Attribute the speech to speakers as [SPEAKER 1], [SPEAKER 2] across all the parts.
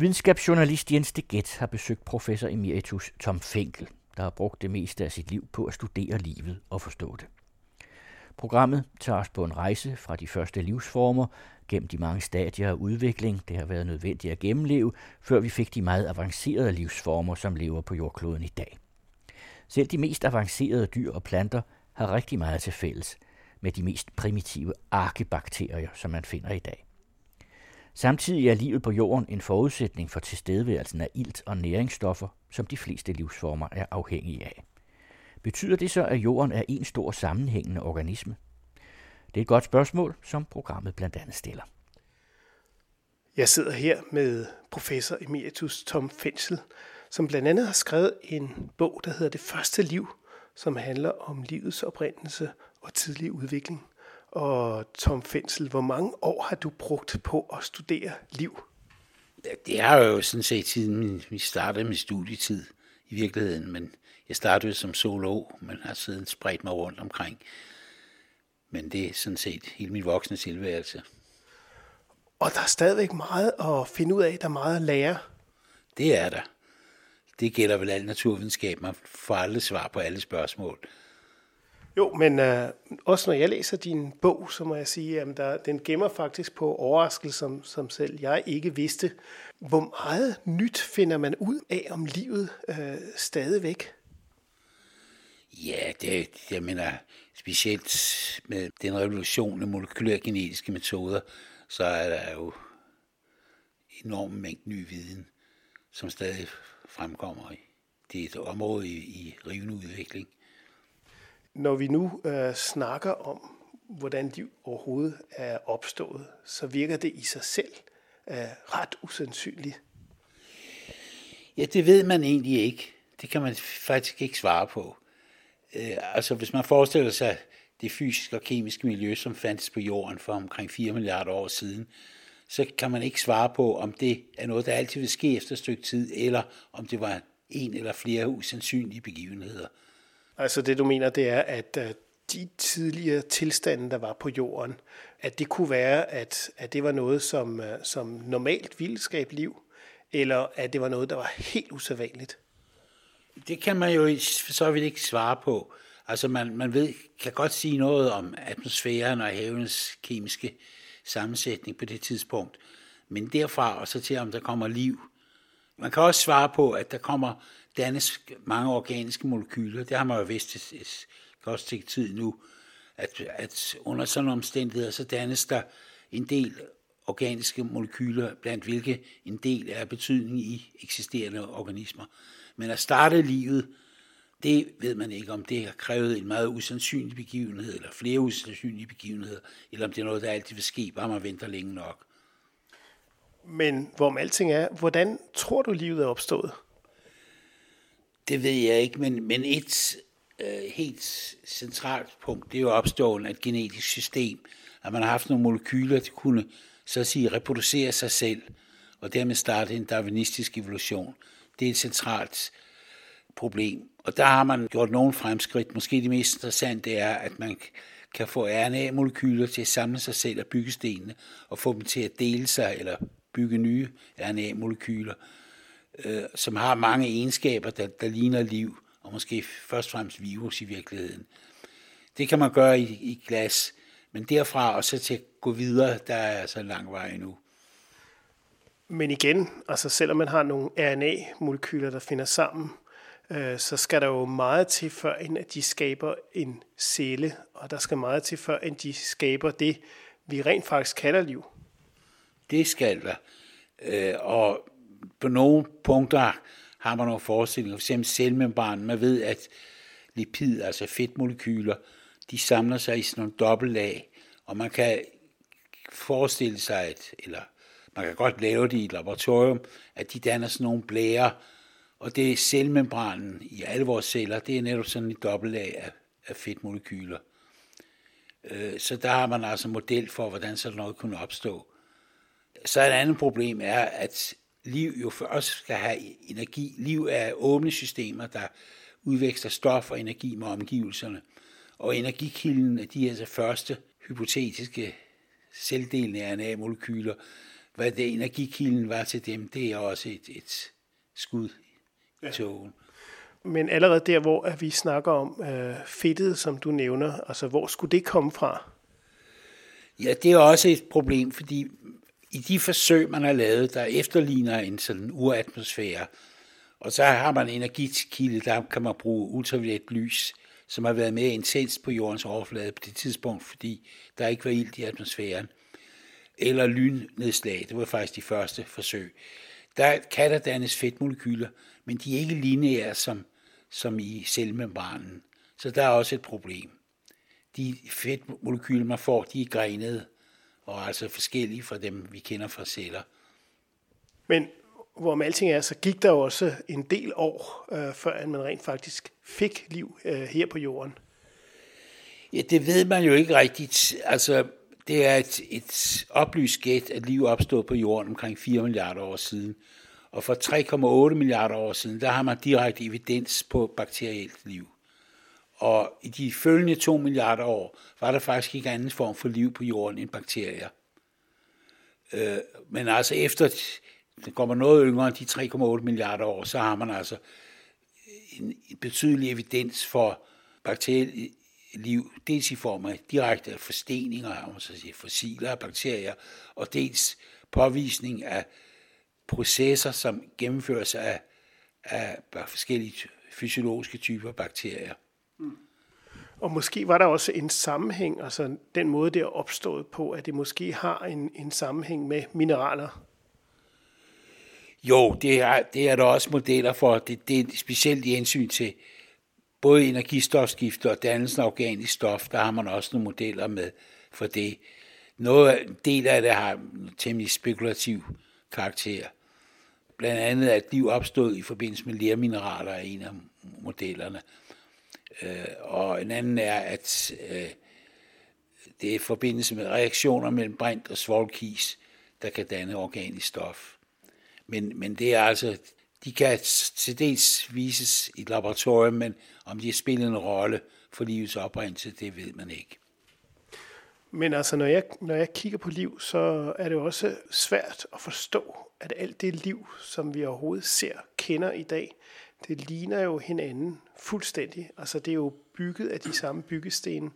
[SPEAKER 1] Videnskabsjournalist Jens de Gett har besøgt professor emeritus Tom Finkel, der har brugt det meste af sit liv på at studere livet og forstå det. Programmet tager os på en rejse fra de første livsformer gennem de mange stadier af udvikling, det har været nødvendigt at gennemleve, før vi fik de meget avancerede livsformer, som lever på jordkloden i dag. Selv de mest avancerede dyr og planter har rigtig meget til fælles med de mest primitive arkebakterier, som man finder i dag. Samtidig er livet på jorden en forudsætning for tilstedeværelsen af ilt og næringsstoffer, som de fleste livsformer er afhængige af. Betyder det så, at jorden er en stor sammenhængende organisme? Det er et godt spørgsmål, som programmet blandt andet stiller.
[SPEAKER 2] Jeg sidder her med professor emeritus Tom Fensel, som blandt andet har skrevet en bog, der hedder Det første liv, som handler om livets oprindelse og tidlig udvikling. Og Tom Fensel, hvor mange år har du brugt på at studere liv?
[SPEAKER 3] Det har jo sådan set siden vi startede med studietid i virkeligheden, men jeg startede som zoolog, men har siden spredt mig rundt omkring. Men det er sådan set hele min voksne tilværelse.
[SPEAKER 2] Og der er stadigvæk meget at finde ud af, der er meget at lære.
[SPEAKER 3] Det er der. Det gælder vel al naturvidenskab. Man får aldrig svar på alle spørgsmål.
[SPEAKER 2] Jo, men øh, også når jeg læser din bog, så må jeg sige, at der, den gemmer faktisk på overraskelser, som, som selv jeg ikke vidste. Hvor meget nyt finder man ud af om livet øh, stadigvæk?
[SPEAKER 3] Ja, det, jeg mener, specielt med den revolution af molekylærgenetiske metoder, så er der jo enorm mængde ny viden, som stadig fremkommer i. Det er et område i, i rivende udvikling.
[SPEAKER 2] Når vi nu øh, snakker om, hvordan liv overhovedet er opstået, så virker det i sig selv øh, ret usandsynligt.
[SPEAKER 3] Ja, det ved man egentlig ikke. Det kan man faktisk ikke svare på. Øh, altså hvis man forestiller sig det fysiske og kemiske miljø, som fandtes på jorden for omkring 4 milliarder år siden, så kan man ikke svare på, om det er noget, der altid vil ske efter et stykke tid, eller om det var en eller flere usandsynlige begivenheder.
[SPEAKER 2] Altså det du mener, det er, at øh, de tidligere tilstande, der var på jorden, at det kunne være, at, at det var noget, som, øh, som normalt ville skabe liv, eller at det var noget, der var helt usædvanligt?
[SPEAKER 3] Det kan man jo så vidt ikke svare på. Altså man, man ved, kan godt sige noget om atmosfæren og havens kemiske sammensætning på det tidspunkt. Men derfra og så til, om der kommer liv. Man kan også svare på, at der kommer dannes mange organiske molekyler. Det har man jo vidst et godt stykke tid nu, at, at under sådan omstændigheder, så dannes der en del organiske molekyler, blandt hvilke en del er betydning i eksisterende organismer. Men at starte livet, det ved man ikke, om det har krævet en meget usandsynlig begivenhed, eller flere usandsynlige begivenheder, eller om det er noget, der altid vil ske, bare man venter længe nok.
[SPEAKER 2] Men hvorom alting er, hvordan tror du, livet er opstået?
[SPEAKER 3] Det ved jeg ikke, men, men et øh, helt centralt punkt, det er jo opståen af et genetisk system, at man har haft nogle molekyler, der kunne så at sige reproducere sig selv, og dermed starte en darwinistisk evolution. Det er et centralt problem. Og der har man gjort nogle fremskridt. Måske det mest interessante er, at man kan få RNA-molekyler til at samle sig selv og bygge stenene, og få dem til at dele sig eller bygge nye RNA-molekyler, øh, som har mange egenskaber, der, der ligner liv, og måske først og fremmest virus i virkeligheden. Det kan man gøre i, i glas, men derfra og så til at gå videre, der er altså lang vej endnu.
[SPEAKER 2] Men igen, altså selvom man har nogle RNA-molekyler, der finder sammen, øh, så skal der jo meget til, før end at de skaber en celle, og der skal meget til, før end de skaber det, vi rent faktisk kalder liv.
[SPEAKER 3] Det skal der. Øh, og på nogle punkter har man nogle forestillinger, for cellemembranen. Man ved, at lipid, altså fedtmolekyler, de samler sig i sådan nogle dobbeltlag, og man kan forestille sig, at, eller man kan godt lave det i et laboratorium, at de danner sådan nogle blære, og det er cellemembranen i alle vores celler, det er netop sådan et dobbeltlag af, af fedtmolekyler. Øh, så der har man altså model for, hvordan sådan noget kunne opstå. Så et andet problem er, at liv jo også skal have energi. Liv er åbne systemer, der udveksler stof og energi med omgivelserne. Og energikilden af de her første hypotetiske selvdelende RNA-molekyler hvad det energikilden var til dem, det er også et, et skud i ja. togen.
[SPEAKER 2] Men allerede der, hvor at vi snakker om øh, fedtet, som du nævner, altså hvor skulle det komme fra?
[SPEAKER 3] Ja, det er også et problem, fordi i de forsøg, man har lavet, der efterligner en sådan uratmosfære, og så har man en energikilde, der kan man bruge ultraviolet lys, som har været mere intens på jordens overflade på det tidspunkt, fordi der ikke var ild i atmosfæren. Eller lynnedslag, det var faktisk de første forsøg. Der kan der dannes fedtmolekyler, men de er ikke lineære som, som i cellemembranen. Så der er også et problem. De fedtmolekyler, man får, de er grenede, og altså forskellige fra dem, vi kender fra celler.
[SPEAKER 2] Men hvorom alting er, så gik der også en del år, øh, før man rent faktisk fik liv øh, her på jorden.
[SPEAKER 3] Ja, det ved man jo ikke rigtigt. Altså, det er et, et oplyst gæt, at liv opstod på jorden omkring 4 milliarder år siden. Og for 3,8 milliarder år siden, der har man direkte evidens på bakterielt liv. Og i de følgende 2 milliarder år, var der faktisk ikke anden form for liv på jorden end bakterier. Øh, men altså efter, det kommer noget yngre end de 3,8 milliarder år, så har man altså en betydelig evidens for bakterieliv, liv, dels i form af direkte forsteninger, altså fossiler af bakterier, og dels påvisning af processer, som gennemføres af, af forskellige fysiologiske typer bakterier.
[SPEAKER 2] Og måske var der også en sammenhæng, altså den måde, det er opstået på, at det måske har en, en sammenhæng med mineraler.
[SPEAKER 3] Jo, det er, det er der også modeller for. Det, det er specielt i hensyn til både energistofskifte og dannelsen af organisk stof, der har man også nogle modeller med for det. Noget, en del af det har temmelig spekulativ karakter. Blandt andet, at liv opstod i forbindelse med lermineraler er en af modellerne. Øh, og en anden er, at øh, det er i forbindelse med reaktioner mellem brint og svovlkis, der kan danne organisk stof. Men, men det er altså, de kan til dels vises i et laboratorium, men om de spiller en rolle for livets oprindelse, det ved man ikke.
[SPEAKER 2] Men altså, når jeg, når jeg kigger på liv, så er det jo også svært at forstå, at alt det liv, som vi overhovedet ser, kender i dag, det ligner jo hinanden fuldstændig. Altså, det er jo bygget af de samme byggesten.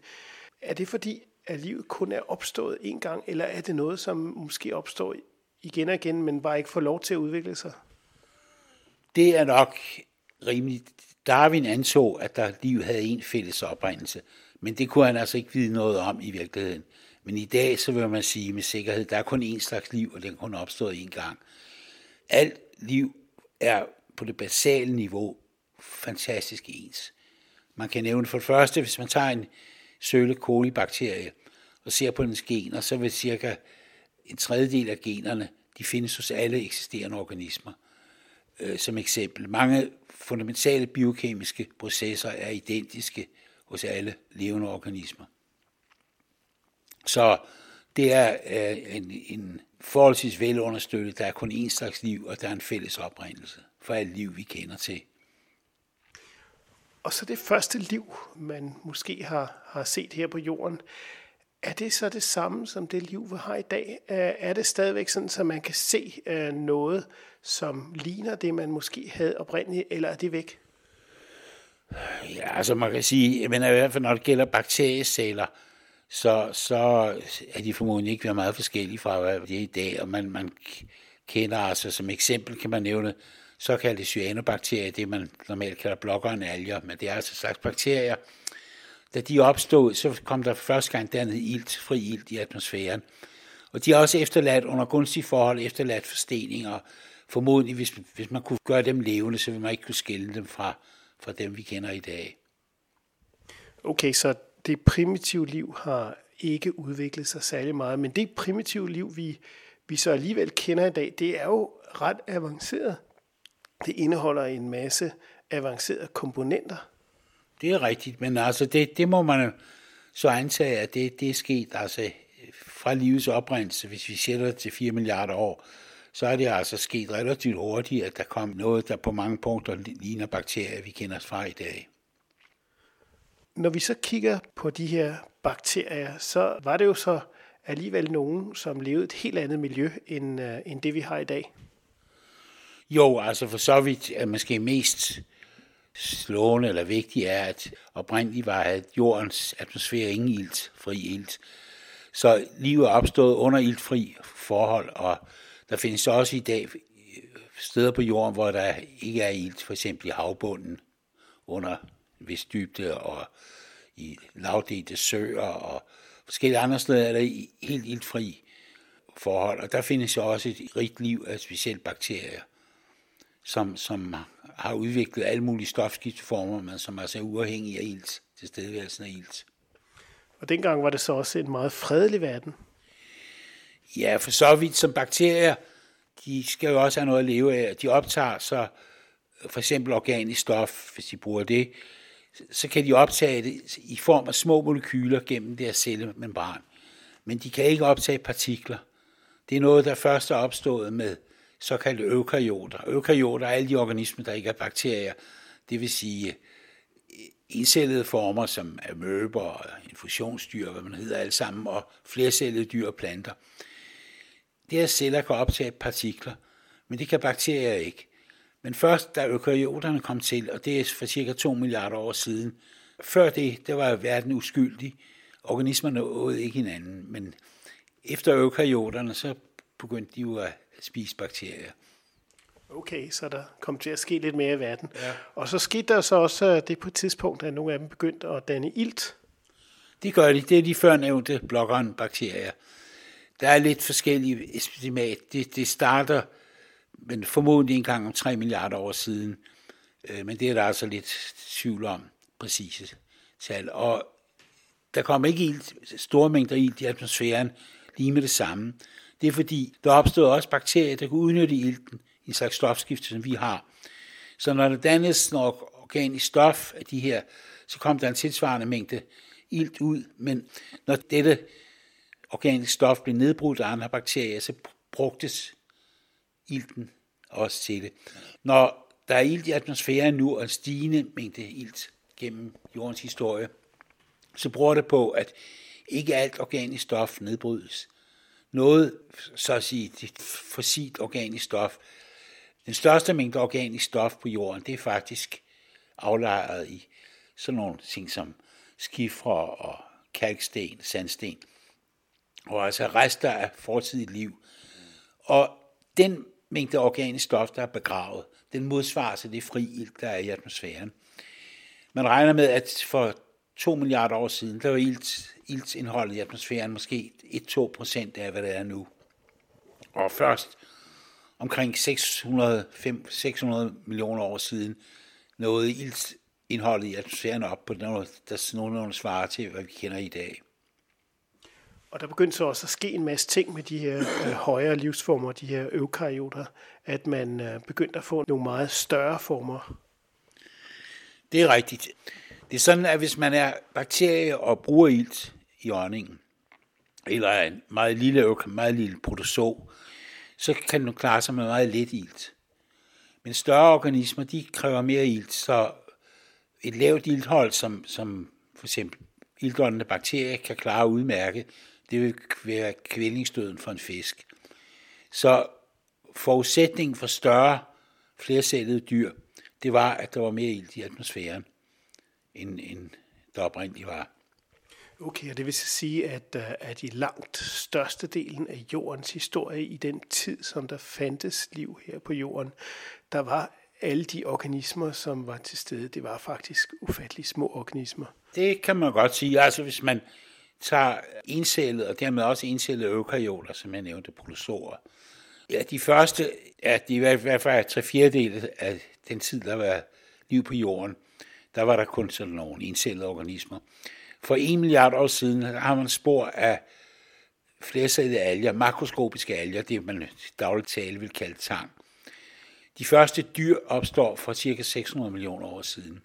[SPEAKER 2] Er det fordi, at livet kun er opstået en gang, eller er det noget, som måske opstår igen og igen, men bare ikke får lov til at udvikle sig?
[SPEAKER 3] Det er nok rimeligt. Darwin anså, at der liv havde en fælles oprindelse, men det kunne han altså ikke vide noget om i virkeligheden. Men i dag, så vil man sige med sikkerhed, der er kun én slags liv, og den kun opstået én gang. Alt liv er på det basale niveau fantastisk ens. Man kan nævne for det første, hvis man tager en søle kolibakterie og ser på dens gener, så vil cirka en tredjedel af generne, de findes hos alle eksisterende organismer. Øh, som eksempel, mange fundamentale biokemiske processer er identiske hos alle levende organismer. Så det er øh, en, en forholdsvis velunderstøttet, der er kun én slags liv, og der er en fælles oprindelse for alt liv, vi kender til.
[SPEAKER 2] Og så det første liv, man måske har, har set her på jorden, er det så det samme som det liv, vi har i dag? Er det stadigvæk sådan, at man kan se øh, noget, som ligner det, man måske havde oprindeligt, eller er det væk?
[SPEAKER 3] Ja, altså man kan sige, men i hvert fald når det gælder bakterieceller, så, så er de formodentlig ikke meget forskellige fra, hvad det er i dag, og man, man kender altså, som eksempel kan man nævne såkaldte cyanobakterier, det man normalt kalder blokkerne alger, men det er altså slags bakterier, da de opstod, så kom der første gang dernede ilt, fri ilt i atmosfæren. Og de har også efterladt under gunstige forhold, efterladt forsteninger. Formodentlig, hvis, hvis man kunne gøre dem levende, så ville man ikke kunne skille dem fra, fra dem, vi kender i dag.
[SPEAKER 2] Okay, så det primitive liv har ikke udviklet sig særlig meget, men det primitive liv, vi, vi så alligevel kender i dag, det er jo ret avanceret. Det indeholder en masse avancerede komponenter.
[SPEAKER 3] Det er rigtigt, men altså det, det må man så antage, at det, det er sket altså fra livets oprindelse, hvis vi sætter det til 4 milliarder år, så er det altså sket relativt hurtigt, at der kom noget, der på mange punkter ligner bakterier, vi kender fra i dag.
[SPEAKER 2] Når vi så kigger på de her bakterier, så var det jo så alligevel nogen, som levede et helt andet miljø, end, øh, end det vi har i dag.
[SPEAKER 3] Jo, altså for så vidt er måske mest slående eller vigtigt er, at oprindeligt var at jordens atmosfære ingen ilt, fri ilt. Så livet er opstået under iltfri forhold, og der findes også i dag øh, steder på jorden, hvor der ikke er ilt, for eksempel i havbunden, under vis dybde og i lavdelte søer og forskellige andre steder er der helt iltfri forhold. Og der findes jo også et rigt liv af specielt bakterier, som, som har udviklet alle mulige stofskifteformer, men som altså er uafhængige af ilt, tilstedeværelsen af ilt.
[SPEAKER 2] Og dengang var det så også en meget fredelig verden.
[SPEAKER 3] Ja, for så vidt som bakterier, de skal jo også have noget at leve af. De optager så for eksempel organisk stof, hvis de bruger det, så kan de optage det i form af små molekyler gennem deres cellemembran. Men de kan ikke optage partikler. Det er noget, der først er opstået med såkaldte eukaryoter. Eukaryoter er alle de organismer, der ikke er bakterier. Det vil sige øh, encellede former som amøber, infusionsdyr, hvad man hedder alle sammen, og flercellede dyr og planter. Deres celler kan optage partikler, men det kan bakterier ikke. Men først, da eukaryoterne kom til, og det er for cirka 2 milliarder år siden, før det, der var verden uskyldig. Organismerne åd ikke hinanden, men efter eukaryoterne, så begyndte de jo at spise bakterier.
[SPEAKER 2] Okay, så der kom til at ske lidt mere i verden. Ja. Og så skete der så også det på et tidspunkt, at nogle af dem begyndte at danne ilt.
[SPEAKER 3] Det gør de. Det er de før nævnte blokkeren bakterier. Der er lidt forskellige estimat. Det, det starter men formodentlig en gang om 3 milliarder år siden. Øh, men det er der altså lidt tvivl om præcise tal. Og der kommer ikke ilt, store mængder ilt i atmosfæren lige med det samme. Det er fordi, der opstod også bakterier, der kunne udnytte ilten i en slags stofskifte, som vi har. Så når der dannes noget organisk stof af de her, så kom der en tilsvarende mængde ilt ud, men når dette organisk stof blev nedbrudt af andre bakterier, så brugtes ilten også til det. Når der er ilt i atmosfæren nu, og en stigende mængde ilt gennem jordens historie, så bruger det på, at ikke alt organisk stof nedbrydes. Noget, så at sige, det fossilt organisk stof, den største mængde organisk stof på jorden, det er faktisk aflejret i sådan nogle ting som skifre og kalksten, sandsten, og altså rester af fortidigt liv. Og den mængde organisk stof, der er begravet, den modsvarer sig det fri ilt, der er i atmosfæren. Man regner med, at for 2 milliarder år siden, der var ilt, iltindholdet i atmosfæren måske 1-2 procent af, hvad det er nu. Og først omkring 600, 600 millioner år siden nåede iltindholdet i atmosfæren op på noget, der nogenlunde svarer til, hvad vi kender i dag.
[SPEAKER 2] Og der begyndte så også at ske en masse ting med de her øh, højere livsformer, de her eukaryoter, at man øh, begyndte at få nogle meget større former.
[SPEAKER 3] Det er rigtigt. Det er sådan, at hvis man er bakterie og bruger ilt i åndingen, eller en meget lille, meget lille protozoo, så kan den klare sig med meget lidt ilt. Men større organismer, de kræver mere ilt, så et lavt ilthold, som, som for eksempel iltåndende bakterier, kan klare udmærket, det vil være kvælningsdøden for en fisk. Så forudsætningen for større flercellede dyr, det var, at der var mere ilt i atmosfæren, end, end der oprindeligt var.
[SPEAKER 2] Okay, og det vil så sige, at, øh, at i langt størstedelen af jordens historie, i den tid, som der fandtes liv her på jorden, der var alle de organismer, som var til stede, det var faktisk ufattelig små organismer.
[SPEAKER 3] Det kan man godt sige. Altså hvis man tager encellede, og dermed også encellede eukaryoter, som jeg nævnte, protozoer. Ja, de første er de i hvert fald tre fjerdedel af den tid, der var liv på jorden. Der var der kun sådan nogle indcellede organismer. For en milliard år siden har man spor af flercellede alger, makroskopiske alger, det man dagligt tale vil kalde tang. De første dyr opstår for ca. 600 millioner år siden.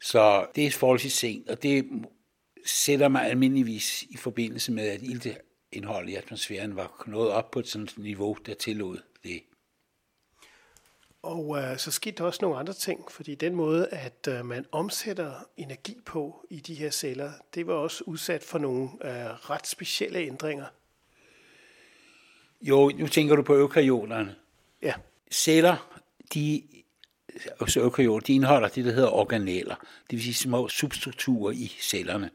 [SPEAKER 3] Så det er forholdsvis sent, og det sætter mig almindeligvis i forbindelse med, at ilteindholdet i atmosfæren var nået op på et sådan niveau, der tillod det.
[SPEAKER 2] Og øh, så skete der også nogle andre ting, fordi den måde, at øh, man omsætter energi på i de her celler, det var også udsat for nogle øh, ret specielle ændringer.
[SPEAKER 3] Jo, nu tænker du på eukaryoterne.
[SPEAKER 2] Ja.
[SPEAKER 3] Celler, de, også eukaryoter, de indeholder det, der hedder organeller. Det vil sige små substrukturer i cellerne.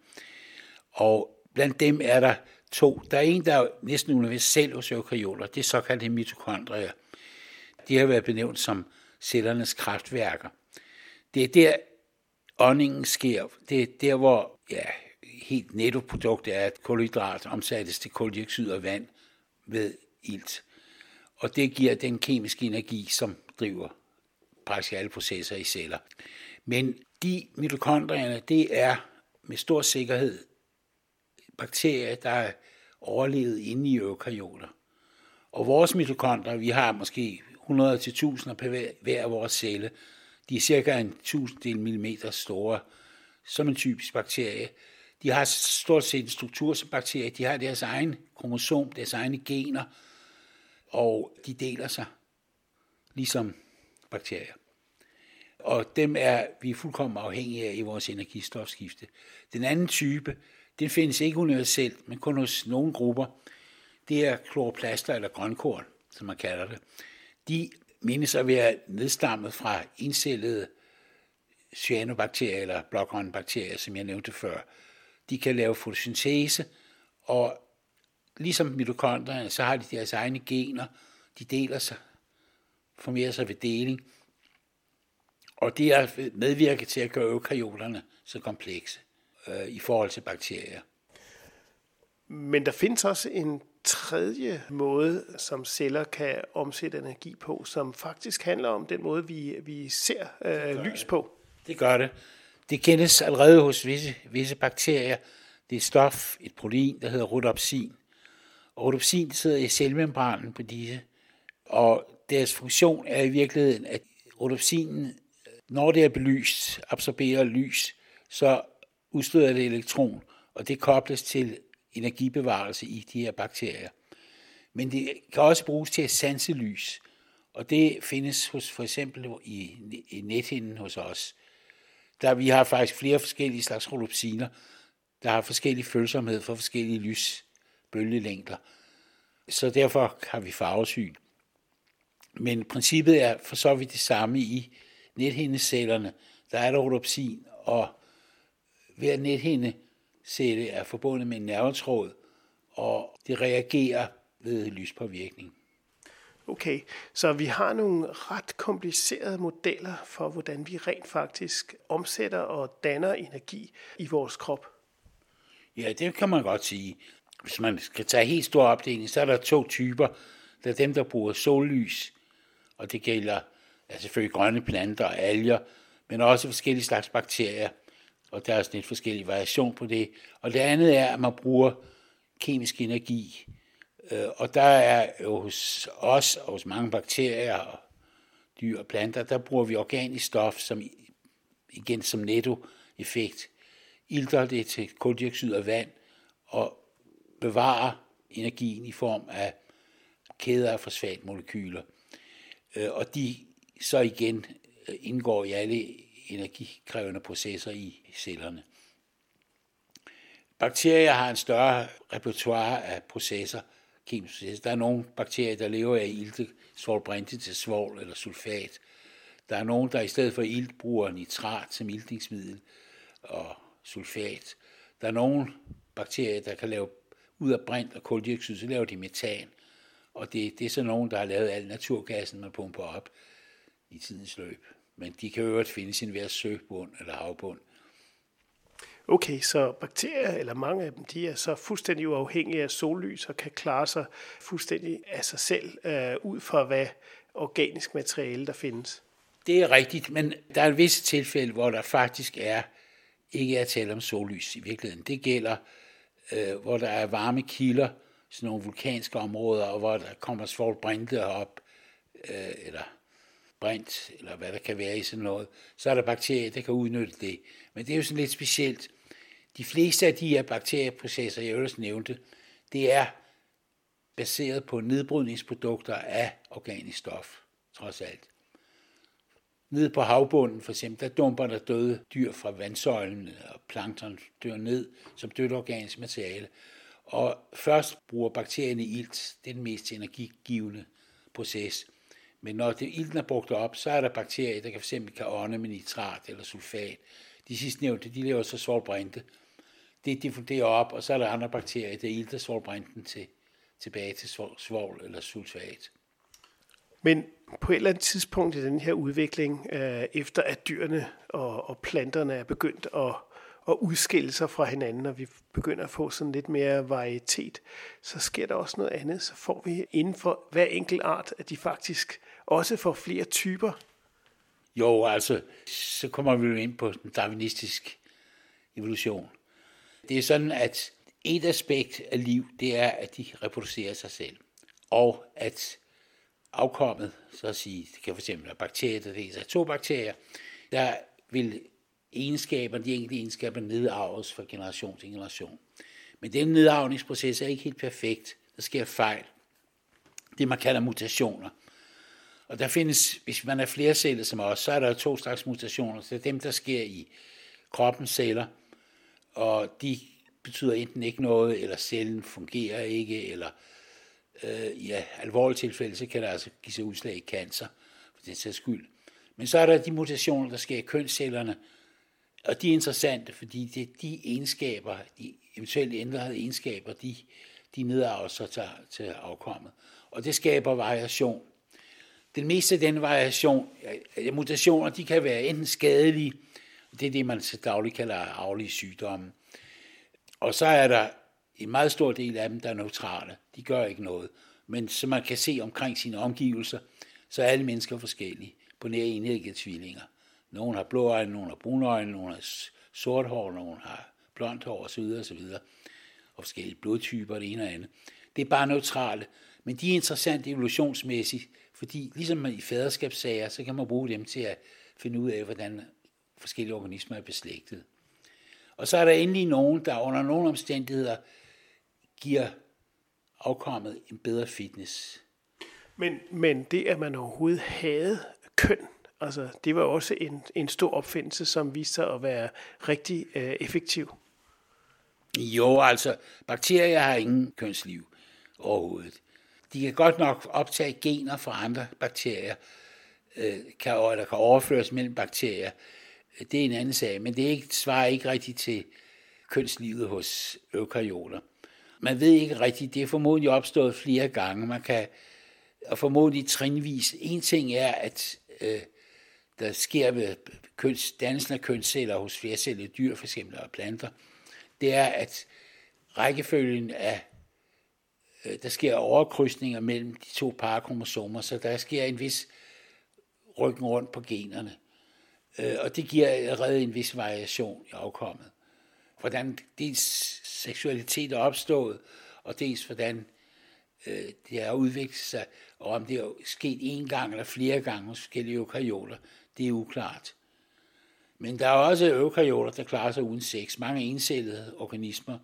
[SPEAKER 3] Og blandt dem er der to. Der er en, der er næsten universel hos eukaryoter. Det er såkaldte mitokondrier. De har været benævnt som cellernes kraftværker. Det er der, åndingen sker. Det er der, hvor ja, helt nettoproduktet er, at kulhydrat omsættes til koldioxid og vand ved ilt. Og det giver den kemiske energi, som driver praktisk alle processer i celler. Men de mitokondrierne, det er med stor sikkerhed bakterier, der er overlevet inde i eukaryoter. Og vores mitokondrier, vi har måske 100 til 1000 per hver, af vores celle. De er cirka en tusinddel millimeter store, som en typisk bakterie. De har stort set en struktur som bakterier. De har deres egen kromosom, deres egne gener, og de deler sig, ligesom bakterier. Og dem er vi fuldkommen afhængige af i vores energistofskifte. Den anden type, den findes ikke universelt, men kun hos nogle grupper. Det er kloroplaster eller grønkorn, som man kalder det. De menes at være nedstammet fra indcellede cyanobakterier eller blågrønne bakterier, som jeg nævnte før. De kan lave fotosyntese, og ligesom mitokondrierne, så har de deres egne gener. De deler sig, formerer sig ved deling. Og det er medvirket til at gøre eukaryoterne så komplekse øh, i forhold til bakterier.
[SPEAKER 2] Men der findes også en tredje måde, som celler kan omsætte energi på, som faktisk handler om den måde, vi, vi ser øh, lys på.
[SPEAKER 3] Det gør det. Det kendes allerede hos visse, visse bakterier. Det er et stof, et protein, der hedder rhodopsin. Og rhodopsin sidder i cellemembranen på disse. Og deres funktion er i virkeligheden, at rhodopsinen, når det er belyst, absorberer lys, så udstøder det elektron, og det kobles til energibevarelse i de her bakterier. Men det kan også bruges til at sanse lys, og det findes hos for eksempel i, i nethinden hos os. Der vi har faktisk flere forskellige slags rhodopsiner, der har forskellig følsomhed for forskellige lysbølgelængder. Så derfor har vi farvesyn. Men princippet er for så vidt det samme i nethindecellerne. Der er der rhodopsin, og hver nethinde celle er forbundet med en nervetråd, og det reagerer ved lyspåvirkning.
[SPEAKER 2] Okay, så vi har nogle ret komplicerede modeller for, hvordan vi rent faktisk omsætter og danner energi i vores krop.
[SPEAKER 3] Ja, det kan man godt sige. Hvis man skal tage helt stor opdeling, så er der to typer. Der er dem, der bruger sollys, og det gælder altså selvfølgelig grønne planter og alger, men også forskellige slags bakterier og der er sådan lidt forskellig variation på det. Og det andet er, at man bruger kemisk energi. Øh, og der er jo hos os og hos mange bakterier og dyr og planter, der bruger vi organisk stof, som igen som nettoeffekt ilter det til koldioxid og vand og bevarer energien i form af kæder af fosfatmolekyler. Øh, og de så igen indgår i alle energikrævende processer i cellerne. Bakterier har en større repertoire af processer, kemiske processer. Der er nogle bakterier, der lever af ilte, svovlbrinte til svovl eller sulfat. Der er nogle, der i stedet for ilt bruger nitrat som iltningsmiddel og sulfat. Der er nogle bakterier, der kan lave ud af brint og koldioxid, så laver de metan. Og det, det er så nogen, der har lavet al naturgassen, man pumper op i tidens løb men de kan øvrigt findes i en hver søbund eller havbund.
[SPEAKER 2] Okay, så bakterier, eller mange af dem, de er så fuldstændig uafhængige af sollys og kan klare sig fuldstændig af sig selv, øh, ud fra hvad organisk materiale, der findes.
[SPEAKER 3] Det er rigtigt, men der er visse tilfælde, hvor der faktisk er ikke er tale om sollys i virkeligheden. Det gælder, øh, hvor der er varme kilder, sådan nogle vulkanske områder, og hvor der kommer svovlbrinte op, øh, eller brint, eller hvad der kan være i sådan noget, så er der bakterier, der kan udnytte det. Men det er jo sådan lidt specielt. De fleste af de her bakterieprocesser, jeg ellers nævnte, det er baseret på nedbrydningsprodukter af organisk stof, trods alt. Nede på havbunden for eksempel, der dumper der døde dyr fra vandsøjlen, og plankton dør ned som dødt organisk materiale. Og først bruger bakterierne ilt, det er den mest energigivende proces. Men når det, ilten er brugt op, så er der bakterier, der kan fx kan ånde med nitrat eller sulfat. De sidste nævnte, de laver så svolbrinte. Det diffunderer op, og så er der andre bakterier, der ilter svolbrinten til, tilbage til svovl eller sulfat.
[SPEAKER 2] Men på et eller andet tidspunkt i den her udvikling, øh, efter at dyrene og, og planterne er begyndt at, at udskille sig fra hinanden, og vi begynder at få sådan lidt mere varietet, så sker der også noget andet. Så får vi inden for hver enkelt art, at de faktisk også for flere typer.
[SPEAKER 3] Jo, altså, så kommer vi jo ind på den darwinistiske evolution. Det er sådan, at et aspekt af liv, det er, at de reproducerer sig selv. Og at afkommet, så at sige, det kan fx være bakterier, der er to bakterier, der vil egenskaberne, de enkelte egenskaber nedarves fra generation til generation. Men den nedarvningsproces er ikke helt perfekt. Der sker fejl. Det man kalder mutationer. Og der findes, hvis man er flere celler som os, så er der to slags mutationer. Det er dem, der sker i kroppens celler, og de betyder enten ikke noget, eller cellen fungerer ikke, eller øh, i ja, alvorlige tilfælde, så kan der altså give sig udslag i cancer, for den sags skyld. Men så er der de mutationer, der sker i kønscellerne, og de er interessante, fordi det er de egenskaber, de eventuelt ændrede egenskaber, de, de nedarver sig til, til afkommet. Og det skaber variation. Den meste af den variation, mutationer, de kan være enten skadelige, det er det, man så dagligt kalder arvelige sygdomme. Og så er der en meget stor del af dem, der er neutrale. De gør ikke noget. Men som man kan se omkring sine omgivelser, så er alle mennesker forskellige på nær enæggede tvillinger. Nogle har blå øjne, nogle har brune øjne, nogle har sort hår, nogle har blondt hår osv. osv. Og forskellige blodtyper, det ene og andet. Det er bare neutrale. Men de er interessante evolutionsmæssigt, fordi ligesom i faderskabssager, så kan man bruge dem til at finde ud af, hvordan forskellige organismer er beslægtet. Og så er der endelig nogen, der under nogle omstændigheder giver afkommet en bedre fitness.
[SPEAKER 2] Men, men det, at man overhovedet havde køn, altså det var også en, en stor opfindelse, som viste sig at være rigtig øh, effektiv.
[SPEAKER 3] Jo, altså bakterier har ingen kønsliv overhovedet. De kan godt nok optage gener fra andre bakterier, øh, kan, der kan overføres mellem bakterier. Det er en anden sag, men det er ikke, svarer ikke rigtigt til kønslivet hos eukaryoter. Man ved ikke rigtigt, det er formodentlig opstået flere gange. Man kan og formodentlig trinvis. En ting er, at øh, der sker ved køns, dannelsen af kønsceller hos flercellede dyr, for eksempel og planter, det er, at rækkefølgen af, Øh, der sker overkrydsninger mellem de to parkromosomer, så der sker en vis rykken rundt på generne. Øh, og det giver allerede en vis variation i afkommet. Hvordan dels seksualitet er opstået, og dels hvordan øh, det har udviklet sig, og om det er sket en gang eller flere gange hos forskellige eukaryoter, det er uklart. Men der er også eukaryoter, der klarer sig uden sex. Mange encellede organismer,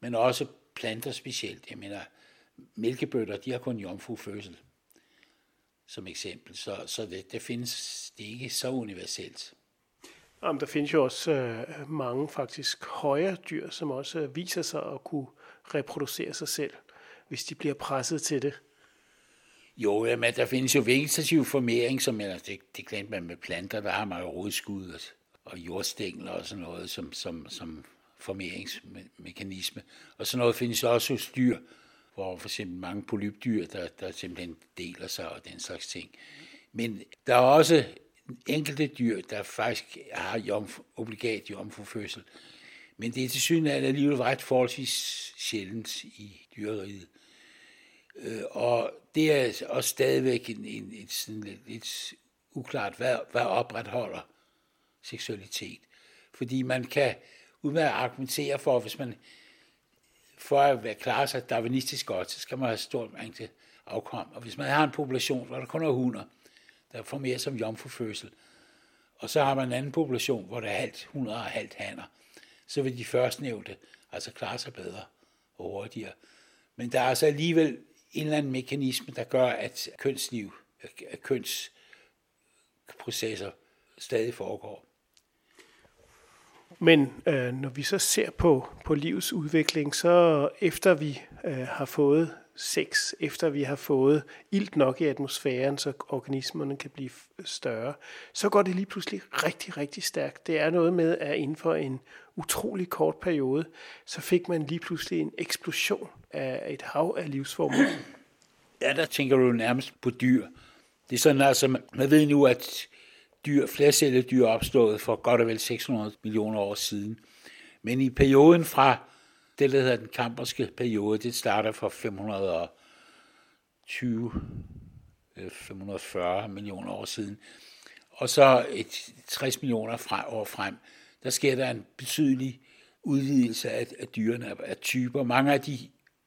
[SPEAKER 3] men også planter specielt. Jeg mener, mælkebøtter, de har kun jomfrufødsel som eksempel. Så, så det, det findes det ikke så universelt.
[SPEAKER 2] Jamen, der findes jo også øh, mange faktisk højere dyr, som også øh, viser sig at kunne reproducere sig selv, hvis de bliver presset til det.
[SPEAKER 3] Jo, jamen, der findes jo vegetativ formering, som er, det, det glemte man med planter, der har man jo rodskud og, og jordstængler og sådan noget som, som, som formeringsmekanisme. Og sådan noget findes også hos dyr, hvor for eksempel mange polypdyr, der, der simpelthen deler sig og den slags ting. Men der er også enkelte dyr, der faktisk har jomf, obligat jomfrufødsel. Men det er til at alligevel ret forholdsvis sjældent i dyreriet. Øh, og det er også stadigvæk en, en, en sådan lidt, lidt uklart, hvad, hvad opretholder seksualitet. Fordi man kan udmærket argumentere for, hvis man for at klare sig darwinistisk godt, så skal man have stort mængde afkom. Og hvis man har en population, hvor der kun er hunder, der får mere som jomfrufødsel, og så har man en anden population, hvor der er halvt hunder og halvt hanner, så vil de førstnævnte altså klare sig bedre og hurtigere. Men der er altså alligevel en eller anden mekanisme, der gør, at kønsliv, øh, kønsprocesser stadig foregår.
[SPEAKER 2] Men øh, når vi så ser på, på livets udvikling, så efter vi øh, har fået sex, efter vi har fået ilt nok i atmosfæren, så organismerne kan blive større, så går det lige pludselig rigtig, rigtig stærkt. Det er noget med, at inden for en utrolig kort periode, så fik man lige pludselig en eksplosion af et hav af livsformer.
[SPEAKER 3] Ja, der tænker du nærmest på dyr. Det er sådan, altså, man ved nu, at dyr, flercelledyr er opstået for godt og vel 600 millioner år siden. Men i perioden fra det, der hedder den kamperske periode, det starter fra 520, 540 millioner år siden, og så et 60 millioner fra, år frem, der sker der en betydelig udvidelse af, af dyrene, af typer. Mange af de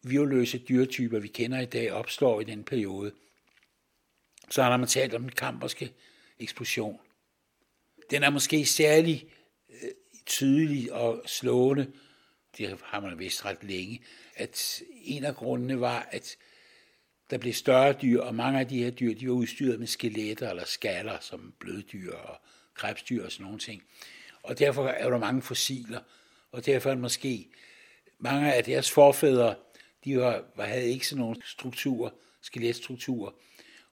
[SPEAKER 3] virløse dyretyper, vi kender i dag, opstår i den periode. Så har man talt om den kamperske eksplosion. Den er måske særlig øh, tydelig og slående, det har man vist ret længe, at en af grundene var, at der blev større dyr, og mange af de her dyr, de var udstyret med skeletter eller skaller, som bløddyr og krebsdyr og sådan nogle ting. Og derfor er der mange fossiler, og derfor er måske mange af deres forfædre, de var, havde ikke sådan nogle strukturer, skeletstrukturer,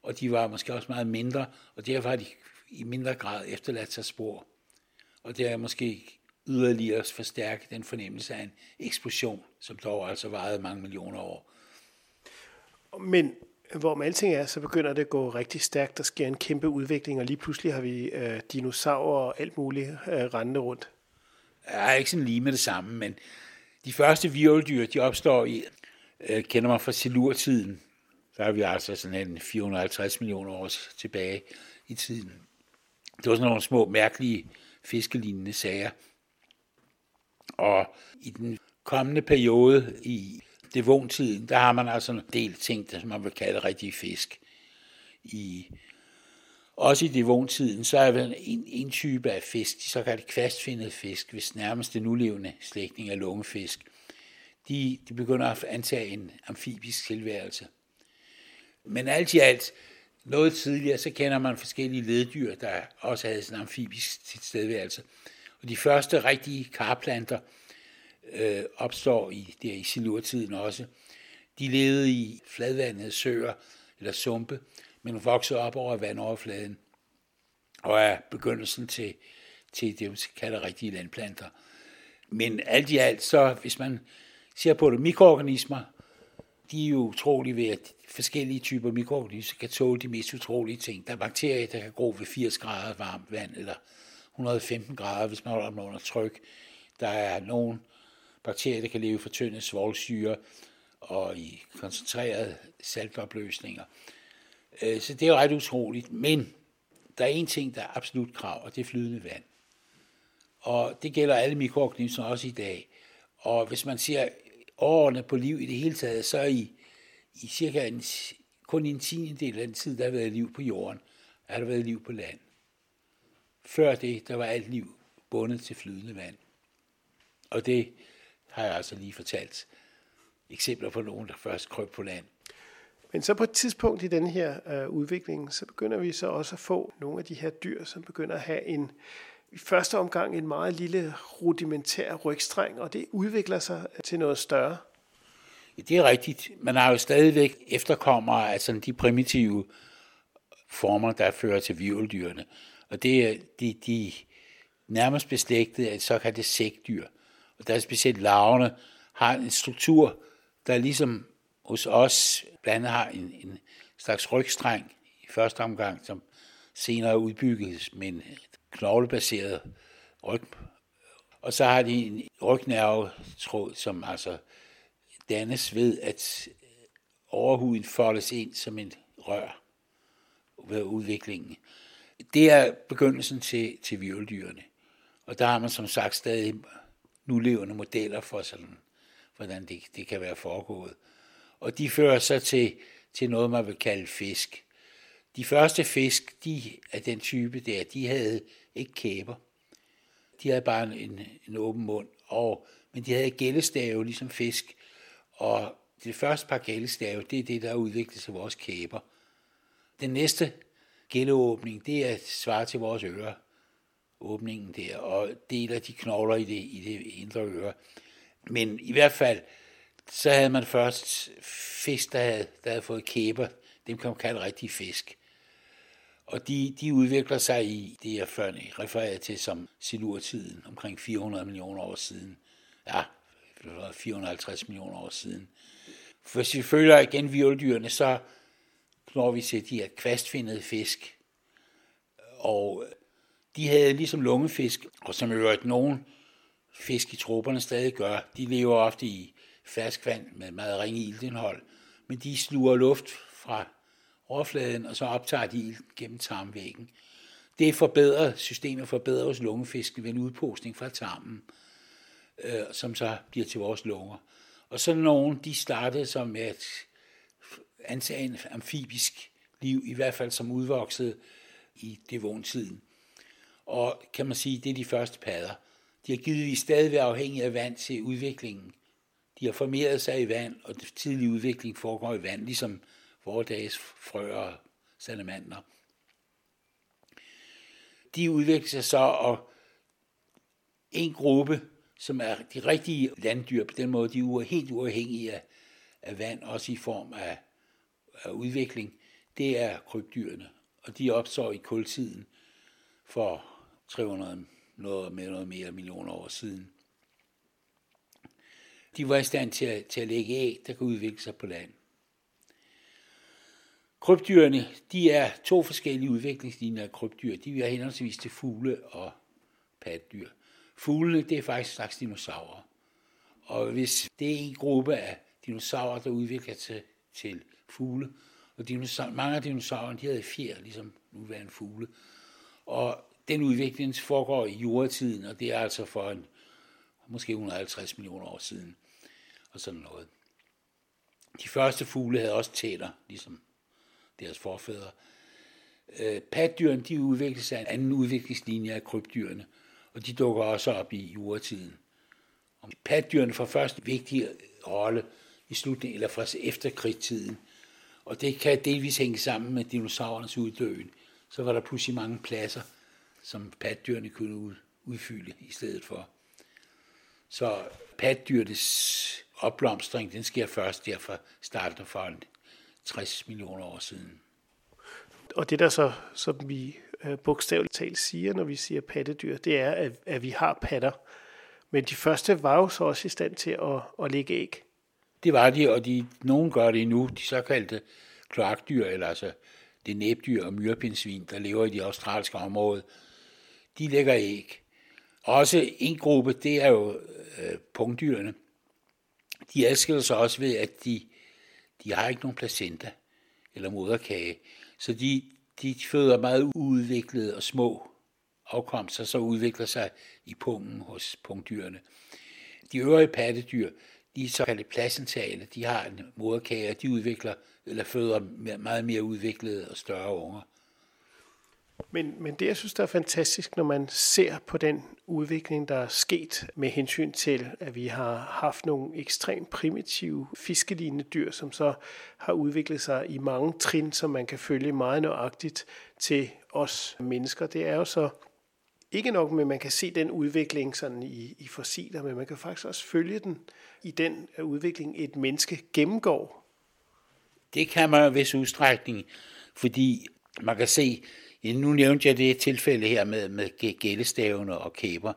[SPEAKER 3] og de var måske også meget mindre, og derfor har de i mindre grad efterladt sig spor. Og det er måske yderligere forstærke den fornemmelse af en eksplosion, som dog altså varede mange millioner år.
[SPEAKER 2] Men hvor med alting er, så begynder det at gå rigtig stærkt. Der sker en kæmpe udvikling, og lige pludselig har vi øh, dinosaurer og alt muligt øh, rendende rundt.
[SPEAKER 3] Jeg er ikke sådan lige med det samme, men de første virveldyr, de opstår i, øh, kender man fra silurtiden. Der er vi altså sådan en 450 millioner år tilbage i tiden. Det var sådan nogle små, mærkelige, fiskelignende sager. Og i den kommende periode i devontiden, der har man altså en del ting, der man vil kalde rigtige fisk. I, også i devontiden, så er der en, en type af fisk, de såkaldte kvastfindede fisk, hvis nærmeste nulevende slægtning af lungefisk. De, de begynder at antage en amfibisk tilværelse. Men alt i alt, noget tidligere, så kender man forskellige leddyr, der også havde sådan en amfibisk tilstedeværelse. Og de første rigtige karplanter øh, opstår i, der i silurtiden også. De levede i fladvandede søer eller sumpe, men voksede op over vandoverfladen og er begyndelsen til, til det, man kalder rigtige landplanter. Men alt i alt, så hvis man ser på det, mikroorganismer, de er jo utrolige ved, at forskellige typer mikroorganismer kan tåle de mest utrolige ting. Der er bakterier, der kan gro ved 80 grader varmt vand, eller 115 grader, hvis man holder dem under tryk. Der er nogle bakterier, der kan leve i fortyndet svolsyre og i koncentrerede saltopløsninger. Øh, så det er jo ret utroligt. Men der er en ting, der er absolut krav, og det er flydende vand. Og det gælder alle mikroorganismer også i dag. Og hvis man siger, årene på liv i det hele taget, så i, i cirka en, kun en tiende del af den tid, der har været liv på jorden, er der været liv på land. Før det, der var alt liv bundet til flydende vand. Og det har jeg altså lige fortalt eksempler på nogen, der først krøb på land.
[SPEAKER 2] Men så på et tidspunkt i den her øh, udvikling, så begynder vi så også at få nogle af de her dyr, som begynder at have en, i første omgang en meget lille rudimentær rygstreng, og det udvikler sig til noget større.
[SPEAKER 3] Det er rigtigt. Man har jo stadigvæk efterkommere af sådan de primitive former, der fører til virveldyrene. Og det er de, de nærmest beslægtede af såkaldte sækdyr. Og der er specielt larverne har en struktur, der ligesom hos os blandt andet har en, en slags rygstreng i første omgang, som senere udbygges med en knoglebaseret ryg. Og så har de en rygnervetråd, som altså dannes ved, at overhuden foldes ind som en rør ved udviklingen. Det er begyndelsen til, til virveldyrene. Og der har man som sagt stadig nulevende modeller for sådan, hvordan det, det kan være foregået. Og de fører så til, til noget, man vil kalde fisk. De første fisk, de af den type der, de havde ikke kæber. De havde bare en, en åben mund, og, men de havde gældestave ligesom fisk. Og det første par gældestave, det er det, der udviklede udviklet vores kæber. Den næste gældeåbning, det er svar til vores ører. åbningen der, og deler de knogler i det, i det indre øre. Men i hvert fald, så havde man først fisk, der havde, der havde fået kæber. Dem kan man kalde rigtige fisk. Og de, de udvikler sig i det, jeg før refererede til som silurtiden, omkring 400 millioner år siden. Ja, 450 millioner år siden. For hvis vi følger igen violdyrene, så når vi til de her kvastfindede fisk. Og de havde ligesom lungefisk, og som øvrigt nogen fisk i troberne stadig gør, de lever ofte i ferskvand med meget ringe ildindhold, men de sluger luft fra overfladen, og så optager de ild gennem tarmvæggen. Det forbedrer systemet forbedrer hos lungefisk ved en udpostning fra tarmen, øh, som så bliver til vores lunger. Og så nogen, de startede som et antagen amfibisk liv, i hvert fald som udvokset i devontiden. Og kan man sige, det er de første padder. De har givetvis stadig været afhængige af vand til udviklingen. De har formeret sig i vand, og den tidlige udvikling foregår i vand, ligesom dages frøer og salamander. De udvikler sig så, og en gruppe, som er de rigtige landdyr, på den måde, de er helt uafhængige af, af vand, også i form af, af udvikling, det er krybdyrene. Og de opstår i kultiden for 300 noget med noget mere millioner år siden. De var i stand til at, til at lægge æg, der kunne udvikle sig på land. Krybdyrene, de er to forskellige udviklingslinjer af krybdyr. De er henholdsvis til fugle og pattedyr. Fuglene, det er faktisk en slags dinosaurer. Og hvis det er en gruppe af dinosaurer, der udvikler sig til fugle, og dinosaur, mange af dinosaurerne, de havde fjer, ligesom nuværende fugle. Og den udvikling foregår i jordtiden, og det er altså for en, måske 150 millioner år siden, og sådan noget. De første fugle havde også tænder, ligesom deres forfædre. Øh, patdyrene, de udvikler sig en anden udviklingslinje af krybdyrene, og de dukker også op i jordtiden. paddyrene får først en vigtig rolle i slutningen, eller fra efterkrigstiden, og det kan delvis hænge sammen med dinosaurernes uddøen. Så var der pludselig mange pladser, som paddyrene kunne udfylde i stedet for. Så patdyrets opblomstring, den sker først der fra starten for 60 millioner år siden.
[SPEAKER 2] Og det der så, som vi øh, bogstaveligt talt siger, når vi siger pattedyr, det er, at, at vi har patter. Men de første var jo så også i stand til at, at lægge æg.
[SPEAKER 3] Det var de, og de, nogen gør det endnu, de såkaldte kloakdyr, eller altså det næbdyr og myrepindsvin, der lever i de australske områder, de lægger æg. Også en gruppe, det er jo øh, pungdyrene. De adskiller sig også ved, at de, de har ikke nogen placenta eller moderkage. Så de, de føder meget uudviklede og små afkomster, så udvikler sig i pungen hos pungdyrene. De øvrige pattedyr, de er såkaldte placentale, de har en moderkage, og de udvikler eller føder meget mere udviklede og større unger.
[SPEAKER 2] Men, men det, jeg synes, der er fantastisk, når man ser på den udvikling, der er sket med hensyn til, at vi har haft nogle ekstremt primitive fiskelignende dyr, som så har udviklet sig i mange trin, som man kan følge meget nøjagtigt til os mennesker. Det er jo så ikke nok med, at man kan se den udvikling sådan i, i fossiler, men man kan faktisk også følge den i den udvikling, et menneske gennemgår.
[SPEAKER 3] Det kan man i vis udstrækning, fordi man kan se, nu nævnte jeg det tilfælde her med, med gældestavene og kæber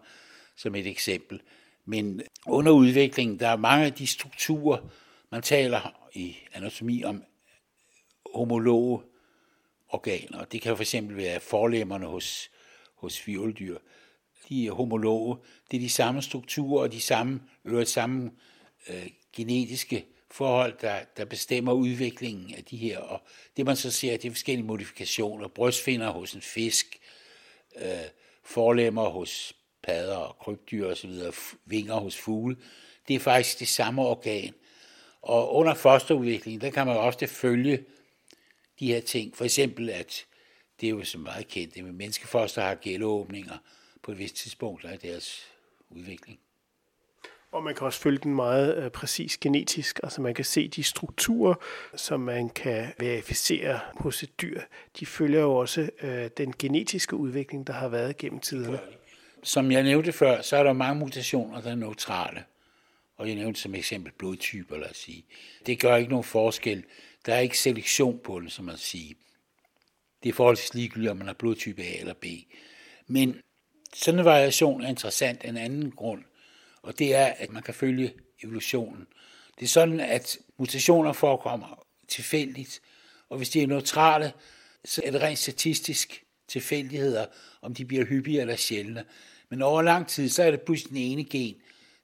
[SPEAKER 3] som et eksempel. Men under udviklingen, der er mange af de strukturer, man taler i anatomi om homologe organer. Det kan for eksempel være forlemmerne hos, hos violddyr. De er homologe. Det er de samme strukturer og de samme, øvrigt samme øh, genetiske forhold, der, der bestemmer udviklingen af de her. Og det man så ser, det er forskellige modifikationer. Brystfinder hos en fisk, øh, forlemmer hos padder og krybdyr osv., vinger hos fugle. Det er faktisk det samme organ. Og under fosterudviklingen, der kan man ofte følge de her ting. For eksempel, at det er jo så meget kendt, at menneskefoster har gældeåbninger på et vist tidspunkt af deres udvikling.
[SPEAKER 2] Og man kan også følge den meget øh, præcis genetisk. Altså man kan se de strukturer, som man kan verificere hos et dyr. De følger jo også øh, den genetiske udvikling, der har været gennem tiderne.
[SPEAKER 3] Som jeg nævnte før, så er der mange mutationer, der er neutrale. Og jeg nævnte som eksempel blodtyper, lad os sige. Det gør ikke nogen forskel. Der er ikke selektion på den, som man siger. Det er forholdsvis ligegyldigt, om man har blodtype A eller B. Men sådan en variation er interessant af en anden grund, og det er, at man kan følge evolutionen. Det er sådan, at mutationer forekommer tilfældigt, og hvis de er neutrale, så er det rent statistisk tilfældigheder, om de bliver hyppige eller sjældne. Men over lang tid, så er det pludselig den ene gen,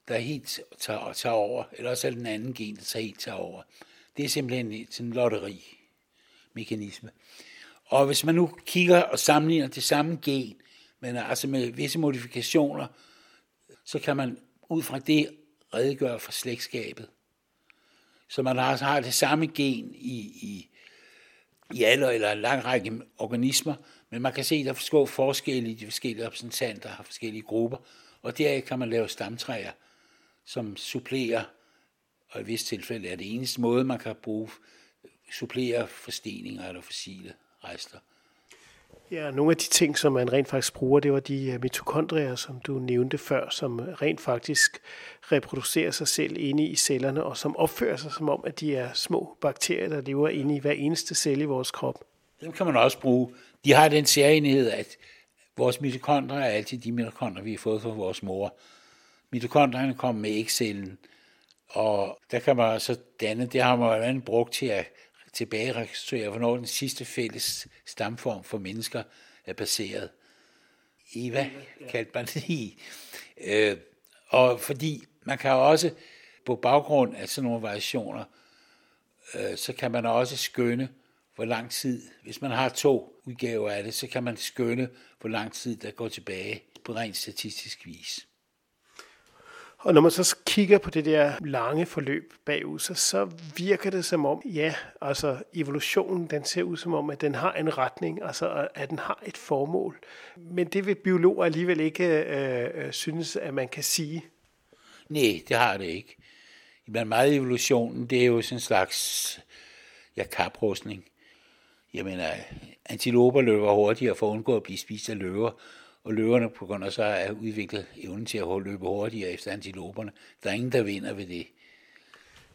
[SPEAKER 3] der helt tager, tager over, eller også er det den anden gen, der tager helt tager over. Det er simpelthen sådan en lotteri-mekanisme. Og hvis man nu kigger og sammenligner det samme gen, men altså med visse modifikationer, så kan man ud fra det redegøre for slægtskabet. Så man altså har det samme gen i, i, i alle eller en lang række organismer, men man kan se, at der er forskelle i de forskellige repræsentanter har forskellige grupper, og der kan man lave stamtræer, som supplerer, og i visse tilfælde er det eneste måde, man kan bruge, supplere forsteninger eller fossile rester.
[SPEAKER 2] Ja, nogle af de ting, som man rent faktisk bruger, det var de øh, mitokondrier, som du nævnte før, som rent faktisk reproducerer sig selv inde i cellerne, og som opfører sig som om, at de er små bakterier, der lever inde i hver eneste celle i vores krop.
[SPEAKER 3] Dem kan man også bruge. De har den særenighed, at vores mitokondrier er altid de mitokondrier, vi har fået fra vores mor. Mitokondrierne kommer med ægcellen, og der kan man så danne, det har man brugt til at tilbage rekonstruere, hvornår den sidste fælles stamform for mennesker er baseret. Eva kaldte man det i. Øh, og fordi man kan også på baggrund af sådan nogle variationer, øh, så kan man også skønne, hvor lang tid, hvis man har to udgaver af det, så kan man skønne, hvor lang tid der går tilbage på rent statistisk vis.
[SPEAKER 2] Og når man så kigger på det der lange forløb bagud, så, så virker det som om, ja, altså evolutionen, den ser ud som om, at den har en retning, altså at den har et formål. Men det vil biologer alligevel ikke øh, øh synes, at man kan sige.
[SPEAKER 3] Nej, det har det ikke. Men meget evolutionen, det er jo sådan en slags ja, kaprustning. Jeg mener, antiloper løber hurtigere for at undgå at blive spist af løver, og løverne på grund af så er udviklet evnen til at løbe hurtigere efter antiloperne. Der er ingen, der vinder ved det.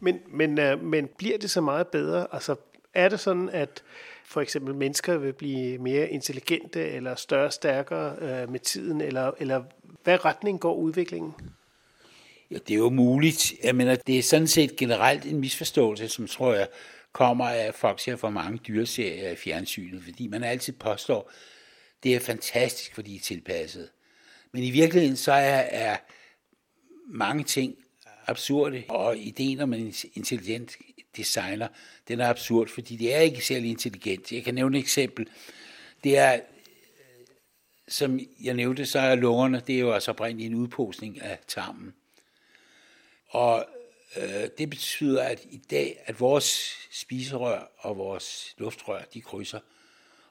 [SPEAKER 2] Men, men, øh, men bliver det så meget bedre? Altså, er det sådan, at for eksempel mennesker vil blive mere intelligente eller større stærkere øh, med tiden, eller, eller hvad retning går udviklingen?
[SPEAKER 3] Ja, det er jo muligt. Jeg mener, det er sådan set generelt en misforståelse, som tror jeg kommer af, at folk ser for mange dyreserier i fjernsynet, fordi man altid påstår, det er fantastisk, fordi de er tilpasset. Men i virkeligheden så er, er mange ting absurde, og ideen om en intelligent designer, den er absurd, fordi det er ikke særlig intelligent. Jeg kan nævne et eksempel. Det er, som jeg nævnte, så er lungerne, det er jo altså oprindeligt en udposning af tarmen. Og øh, det betyder, at i dag, at vores spiserør og vores luftrør, de krydser.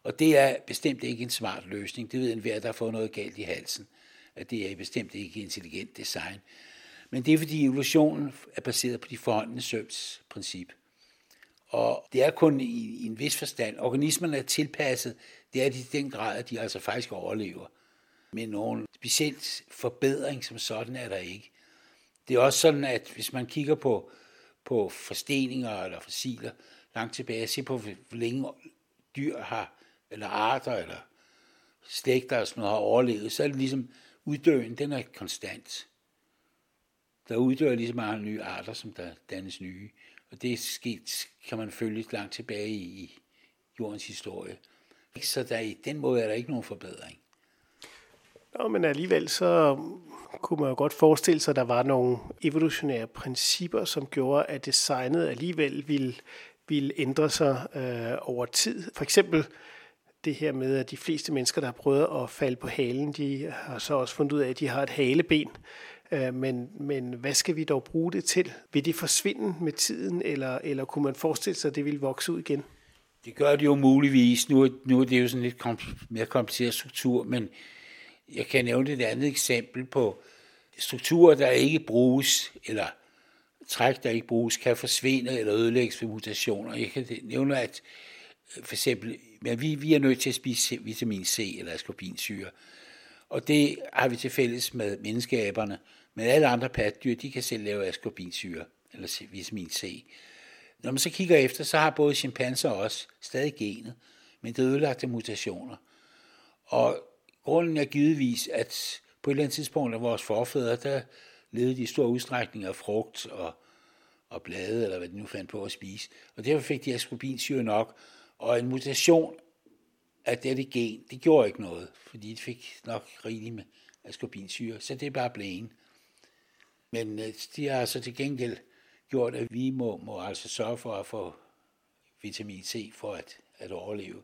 [SPEAKER 3] Og det er bestemt ikke en smart løsning. Det ved enhver, der får noget galt i halsen. At det er bestemt ikke intelligent design. Men det er fordi evolutionen er baseret på de forhåndende søms princip. Og det er kun i, i en vis forstand. Organismerne er tilpasset. Det er de i den grad, at de altså faktisk overlever. Men nogen specielt forbedring som sådan er der ikke. Det er også sådan, at hvis man kigger på, på forsteninger eller fossiler langt tilbage, se på, hvor længe dyr har eller arter, eller slægter, og sådan noget, har overlevet, så er det ligesom uddøen, den er konstant. Der uddør ligesom mange nye arter, som der dannes nye. Og det er sket, kan man følge langt tilbage i jordens historie. Så der, i den måde er der ikke nogen forbedring.
[SPEAKER 2] Nå, men alligevel så kunne man jo godt forestille sig, at der var nogle evolutionære principper, som gjorde, at designet alligevel ville, ville ændre sig øh, over tid. For eksempel det her med, at de fleste mennesker, der har prøvet at falde på halen, de har så også fundet ud af, at de har et haleben. Øh, men, men hvad skal vi dog bruge det til? Vil det forsvinde med tiden, eller, eller kunne man forestille sig, at det vil vokse ud igen?
[SPEAKER 3] Det gør det jo muligvis. Nu, nu er det jo sådan lidt komp- mere kompliceret struktur, men jeg kan nævne et andet eksempel på strukturer, der ikke bruges, eller træk, der ikke bruges, kan forsvinde eller ødelægges ved mutationer. Jeg kan nævne, at for eksempel, men vi, vi er nødt til at spise vitamin C eller ascorbinsyre, og det har vi til fælles med menneskeaberne, men alle andre pattedyr, de kan selv lave ascorbinsyre, eller vitamin C. Når man så kigger efter, så har både chimpanser og os stadig genet, men det er ødelagte mutationer. Og grunden er givetvis, at på et eller andet tidspunkt af vores forfædre, der levede de i stor udstrækning af frugt og, og blade, eller hvad de nu fandt på at spise. Og derfor fik de ascorbinsyre nok, og en mutation af dette gen, det gjorde ikke noget, fordi det fik nok rigeligt med ascorbinsyre, så det er bare blæen. Men øh, de har altså til gengæld gjort, at vi må, må altså sørge for at få vitamin C for at, at overleve.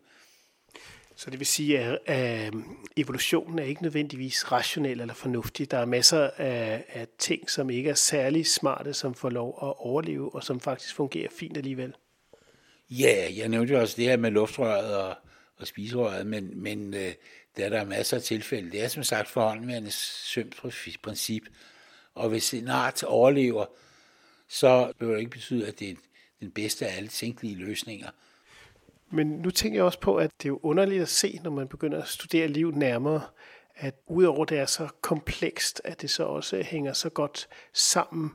[SPEAKER 2] Så det vil sige, at øh, evolutionen er ikke nødvendigvis rationel eller fornuftig. Der er masser af, af ting, som ikke er særlig smarte, som får lov at overleve, og som faktisk fungerer fint alligevel.
[SPEAKER 3] Ja, jeg nævnte jo også det her med luftrøret og, og spiserøret, men, men øh, der er der masser af tilfælde. Det er som sagt forhåndværende sømsprincip, og hvis en art overlever, så behøver det ikke betyde, at det er den bedste af alle tænkelige løsninger.
[SPEAKER 2] Men nu tænker jeg også på, at det er jo underligt at se, når man begynder at studere liv nærmere, at udover det er så komplekst, at det så også hænger så godt sammen.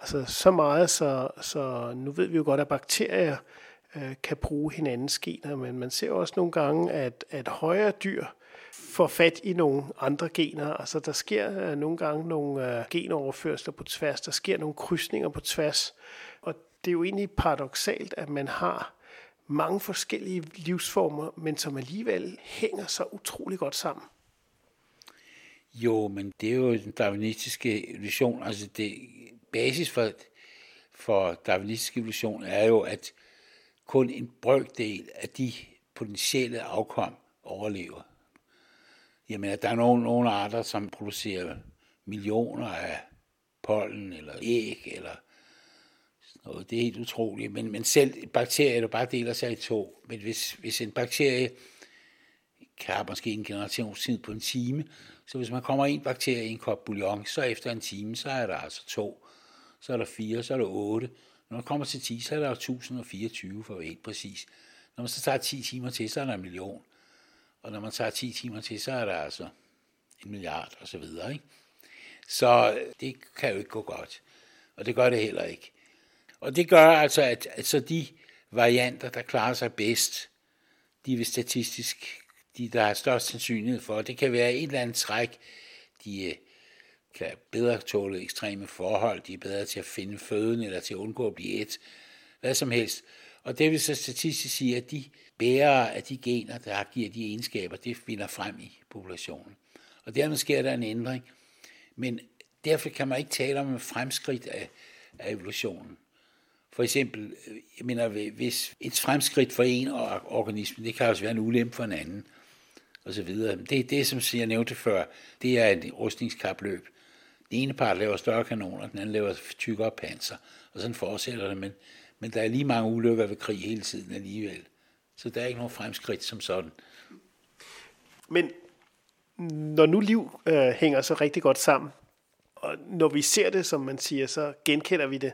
[SPEAKER 2] Altså så meget, så, så nu ved vi jo godt, at bakterier øh, kan bruge hinandens gener, men man ser også nogle gange, at, at højere dyr får fat i nogle andre gener. Altså der sker øh, nogle gange nogle øh, genoverførsler på tværs, der sker nogle krydsninger på tværs, og det er jo egentlig paradoxalt, at man har mange forskellige livsformer, men som alligevel hænger så utrolig godt sammen.
[SPEAKER 3] Jo, men det er jo den darwinistiske evolution. Altså det basis for, for darwinistisk evolution er jo, at kun en brøkdel af de potentielle afkom overlever. Jamen, at der er nogle, nogle arter, som producerer millioner af pollen eller æg eller noget. Det er helt utroligt. Men, men selv bakterier, der bare deler sig i to. Men hvis, hvis en bakterie kan have måske en generationstid på en time, så hvis man kommer en bakterie i en kop bouillon, så efter en time, så er der altså to, så er der fire, så er der otte. Når man kommer til 10, så er der 1024 for helt præcis. Når man så tager 10 timer til, så er der en million. Og når man tager 10 timer til, så er der altså en milliard og så videre. Ikke? Så øh, det kan jo ikke gå godt. Og det gør det heller ikke. Og det gør altså, at, at så de varianter, der klarer sig bedst, de vil statistisk, de der har størst sandsynlighed for, det kan være et eller andet træk, de øh, kan bedre tåle ekstreme forhold, de er bedre til at finde føden eller til at undgå at blive et, hvad som helst. Og det vil så statistisk sige, at de bærere af de gener, der giver de egenskaber, det finder frem i populationen. Og dermed sker der en ændring. Men derfor kan man ikke tale om en fremskridt af, af evolutionen. For eksempel, jeg mener, hvis et fremskridt for en organisme, det kan også være en ulempe for en anden, og så videre. Det, det, som jeg nævnte før, det er et rustningskapløb. Den ene part laver større kanoner, den anden laver tykkere panser, og sådan fortsætter det, men, men der er lige mange ulykker ved krig hele tiden alligevel. Så der er ikke nogen fremskridt som sådan.
[SPEAKER 2] Men når nu liv øh, hænger så rigtig godt sammen, og når vi ser det, som man siger, så genkender vi det.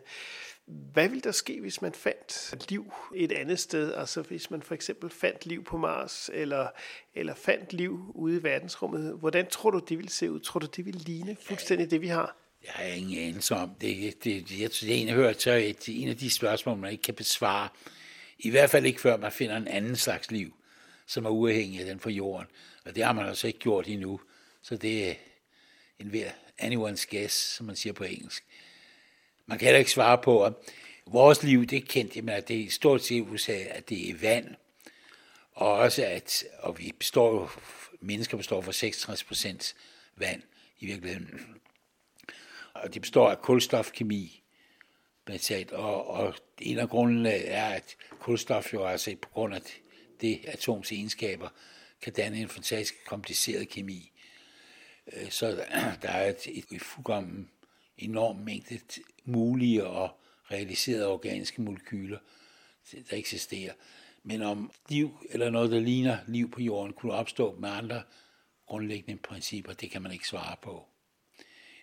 [SPEAKER 2] Hvad ville der ske, hvis man fandt liv et andet sted? Altså hvis man for eksempel fandt liv på Mars, eller, eller fandt liv ude i verdensrummet. Hvordan tror du, det ville se ud? Tror du, det ville ligne fuldstændig det, vi har?
[SPEAKER 3] Jeg har ingen anelse om det. det, det jeg tror, det er en, jeg hørt, til et, en af de spørgsmål, man ikke kan besvare. I hvert fald ikke før man finder en anden slags liv, som er uafhængig af den fra jorden. Og det har man altså ikke gjort endnu. Så det er en ved anyone's guess, som man siger på engelsk. Man kan heller ikke svare på, at vores liv, det er kendt, men at det er stort set USA, at det er vand, og også at, og vi består, mennesker består for 66 procent vand i virkeligheden. Og det består af kulstofkemi, basalt, og, og en af grundene er, at kulstof jo altså på grund af det atoms egenskaber, kan danne en fantastisk kompliceret kemi. Øh, så der er et, et fuldkommen enorm mængde mulige og realiserede organiske molekyler, der eksisterer. Men om liv eller noget, der ligner liv på jorden, kunne opstå med andre grundlæggende principper, det kan man ikke svare på.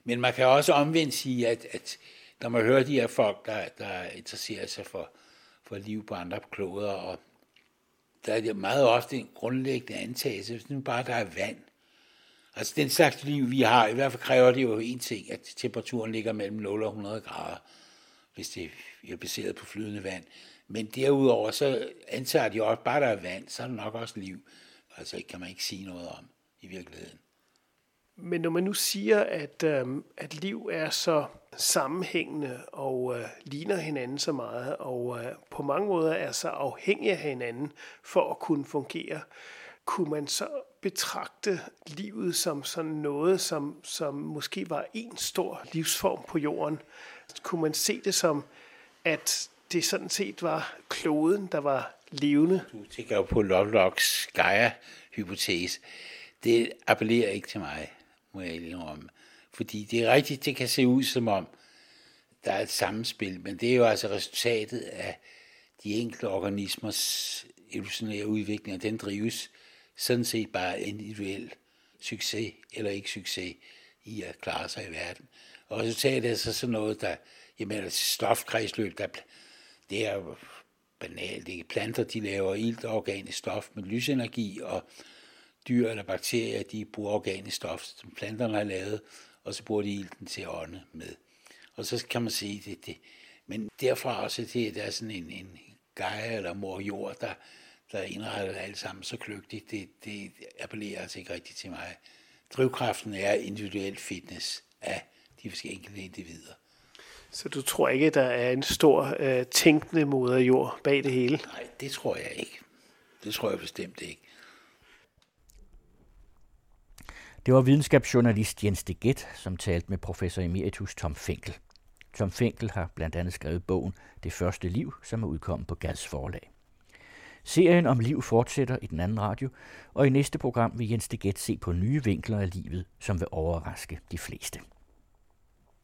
[SPEAKER 3] Men man kan også omvendt sige, at, at når man hører de her folk, der, der interesserer sig for, for liv på andre kloder, og der er det meget ofte en grundlæggende antagelse, hvis nu bare der er vand. Altså den slags liv, vi har, i hvert fald kræver det jo en ting, at temperaturen ligger mellem 0 og 100 grader, hvis det er baseret på flydende vand. Men derudover, så antager de også, bare der er vand, så er der nok også liv. Altså det kan man ikke sige noget om i virkeligheden.
[SPEAKER 2] Men når man nu siger, at, øh, at liv er så sammenhængende og øh, ligner hinanden så meget, og øh, på mange måder er så afhængige af hinanden for at kunne fungere, kunne man så betragte livet som sådan noget, som, som måske var en stor livsform på jorden? Kunne man se det som, at det sådan set var kloden, der var levende?
[SPEAKER 3] Du tænker jo på Lovelocks Gaia-hypotese. Det appellerer ikke til mig må jeg indrømme. Fordi det er rigtigt, det kan se ud som om, der er et samspil, men det er jo altså resultatet af de enkelte organismers evolutionære udvikling, og den drives sådan set bare individuel succes eller ikke succes i at klare sig i verden. Og resultatet er så sådan noget, der, jamen altså, stofkredsløb, der, det er jo banalt. ikke? planter, de laver ilt organisk stof med lysenergi, og dyr eller bakterier, de bruger organisk stof, som planterne har lavet, og så bruger de ilten til at ånde med. Og så kan man sige det, det. Men derfra også til, der er sådan en, en geje eller mor jord, der, der indretter alt sammen så kløgtigt, det, det appellerer altså ikke rigtigt til mig. Drivkraften er individuel fitness af de forskellige individer.
[SPEAKER 2] Så du tror ikke, der er en stor øh, tænkende moder jord bag det hele?
[SPEAKER 3] Nej, det tror jeg ikke. Det tror jeg bestemt ikke.
[SPEAKER 1] Det var videnskabsjournalist Jens de Gett, som talte med professor emeritus Tom Finkel. Tom Finkel har blandt andet skrevet bogen Det første liv, som er udkommet på Gads forlag. Serien om liv fortsætter i den anden radio, og i næste program vil Jens de se på nye vinkler af livet, som vil overraske de fleste.